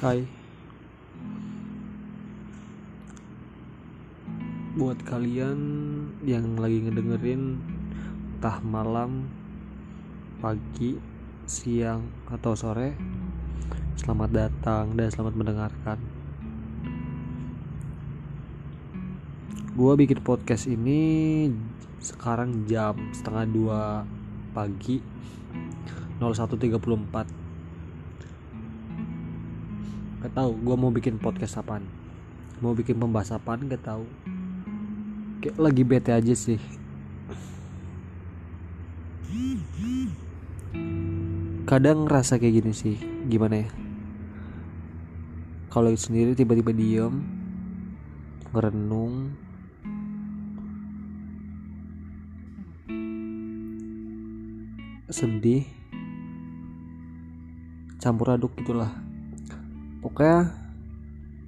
Hai. Buat kalian yang lagi ngedengerin Entah malam Pagi Siang Atau sore Selamat datang dan selamat mendengarkan. Gua bikin podcast ini Sekarang jam setengah dua pagi 01.34 Gak tau gue mau bikin podcast apaan. Mau bikin pembahas apaan gak tau Kayak lagi bete aja sih. Kadang ngerasa kayak gini sih Gimana ya? Kalau sendiri tiba-tiba diem Ngerenung Sedih Campur aduk gitulah pokoknya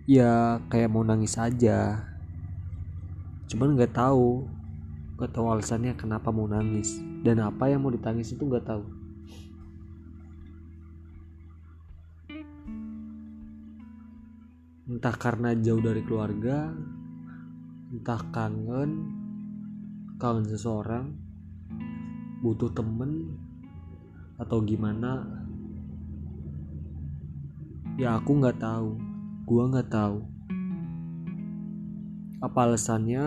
ya kayak mau nangis aja. Cuman nggak tahu nggak tahu alasannya kenapa mau nangis. Dan apa yang mau ditangis itu nggak tahu. Entah karena jauh dari keluarga entah kangen kangen seseorang butuh temen atau gimana ya aku nggak tahu. Gua nggak tahu. Apa alasannya?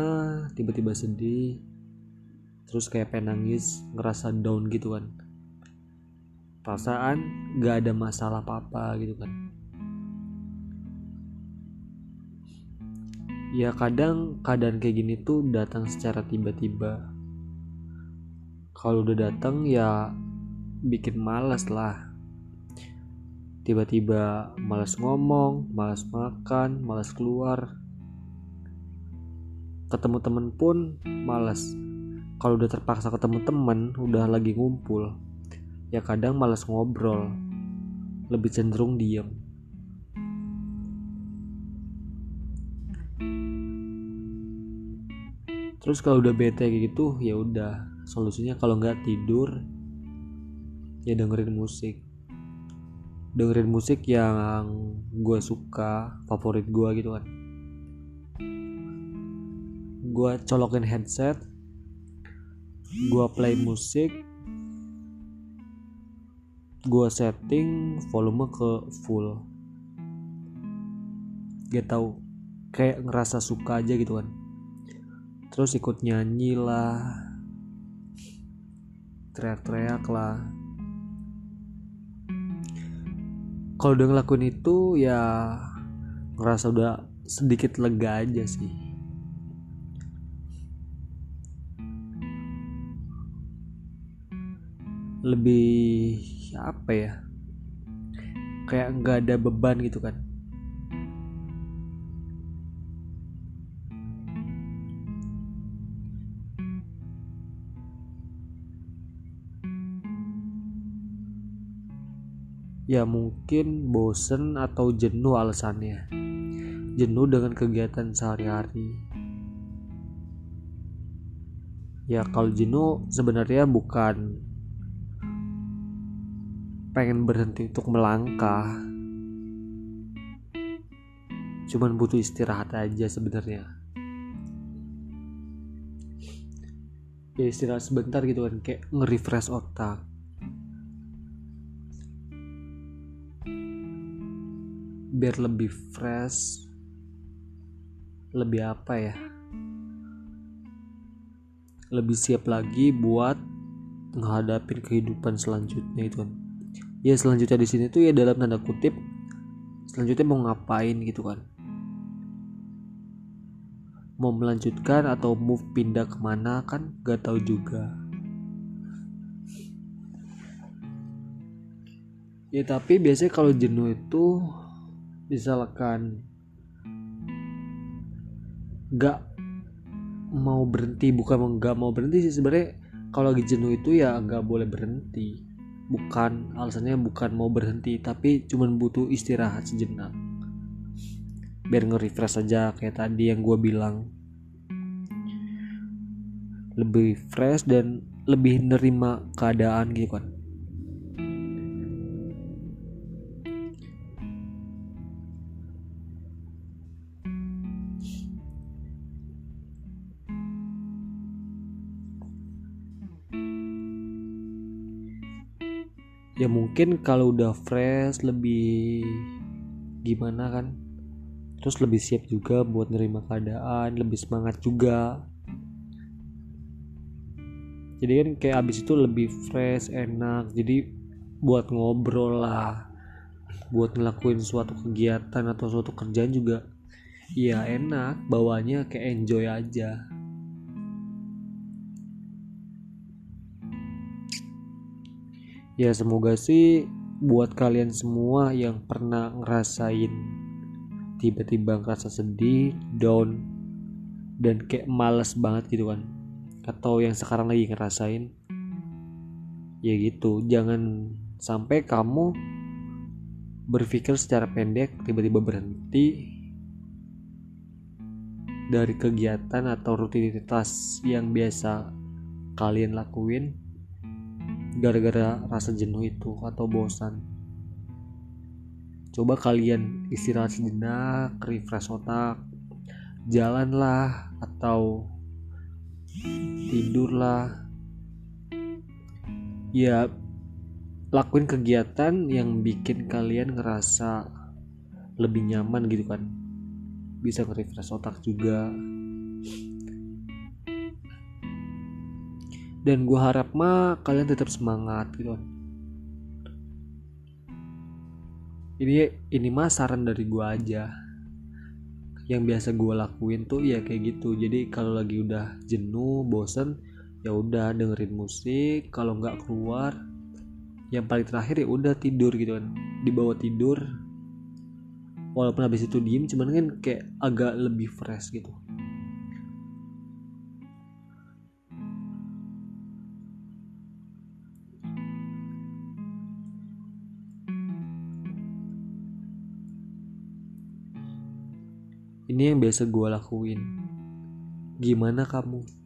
Tiba-tiba sedih. Terus kayak pengen nangis ngerasa down gitu kan. Perasaan nggak ada masalah apa-apa gitu kan. Ya kadang keadaan kayak gini tuh datang secara tiba-tiba. Kalau udah datang ya bikin malas lah tiba-tiba malas ngomong, malas makan, malas keluar. Ketemu temen pun malas. Kalau udah terpaksa ketemu temen, udah lagi ngumpul, ya kadang malas ngobrol, lebih cenderung diem. Terus kalau udah bete gitu, ya udah solusinya kalau nggak tidur, ya dengerin musik dengerin musik yang gue suka favorit gue gitu kan. Gue colokin headset gue play musik gue setting volume ke full. Gak tau kayak ngerasa suka aja gitu kan. Terus ikut nyanyi lah teriak-teriak lah kalau udah ngelakuin itu ya ngerasa udah sedikit lega aja sih. Lebih apa ya? Kayak nggak ada beban gitu kan ya mungkin bosen atau jenuh alasannya. Jenuh dengan kegiatan sehari-hari. Ya kalau jenuh sebenarnya bukan pengen berhenti untuk melangkah. Cuman butuh istirahat aja sebenarnya. Ya istirahat sebentar gitu kan kayak nge-refresh otak biar lebih fresh lebih apa ya lebih siap lagi buat menghadapi kehidupan selanjutnya itu. Kan ya selanjutnya di sini tuh ya dalam tanda kutip selanjutnya mau ngapain gitu kan? Mau melanjutkan atau move pindah ke mana kan gak tahu juga. Ya tapi biasanya kalau jenuh itu misalkan gak mau berhenti bukan nggak mau berhenti sih sebenarnya kalau lagi jenuh itu ya nggak boleh berhenti. Bukan alasannya bukan mau berhenti tapi cuman butuh istirahat sejenak. Biar nge-refresh aja kayak tadi yang gue bilang. Lebih fresh dan lebih nerima keadaan gitu kan ya mungkin kalau udah fresh lebih gimana kan? Terus lebih siap juga buat nerima keadaan lebih semangat juga. Jadi kan kayak abis itu lebih fresh enak. Jadi buat ngobrol lah buat ngelakuin suatu kegiatan atau suatu kerjaan juga ya enak bawanya kayak enjoy aja ya semoga sih buat kalian semua yang pernah ngerasain tiba-tiba ngerasa sedih down dan kayak males banget gitu kan. Atau yang sekarang lagi ngerasain. Ya gitu jangan sampai kamu berpikir secara pendek tiba-tiba berhenti dari kegiatan atau rutinitas yang biasa kalian lakuin gara-gara rasa jenuh itu atau bosan. Coba kalian istirahat sejenak refresh otak jalanlah atau tidurlah. Ya lakuin kegiatan yang bikin kalian ngerasa lebih nyaman gitu kan. Bisa nge-refresh otak juga dan gue harap mah kalian tetap semangat gitu kan. Ini ini mah saran dari gue aja. Yang biasa gue lakuin tuh ya kayak gitu. Jadi kalau lagi udah jenuh bosen ya udah dengerin musik. Kalau nggak keluar yang paling terakhir ya udah tidur gitu kan. Dibawa tidur. Walaupun habis itu diem cuman kan kayak agak lebih fresh gitu Ini yang biasa gue lakuin. Gimana kamu?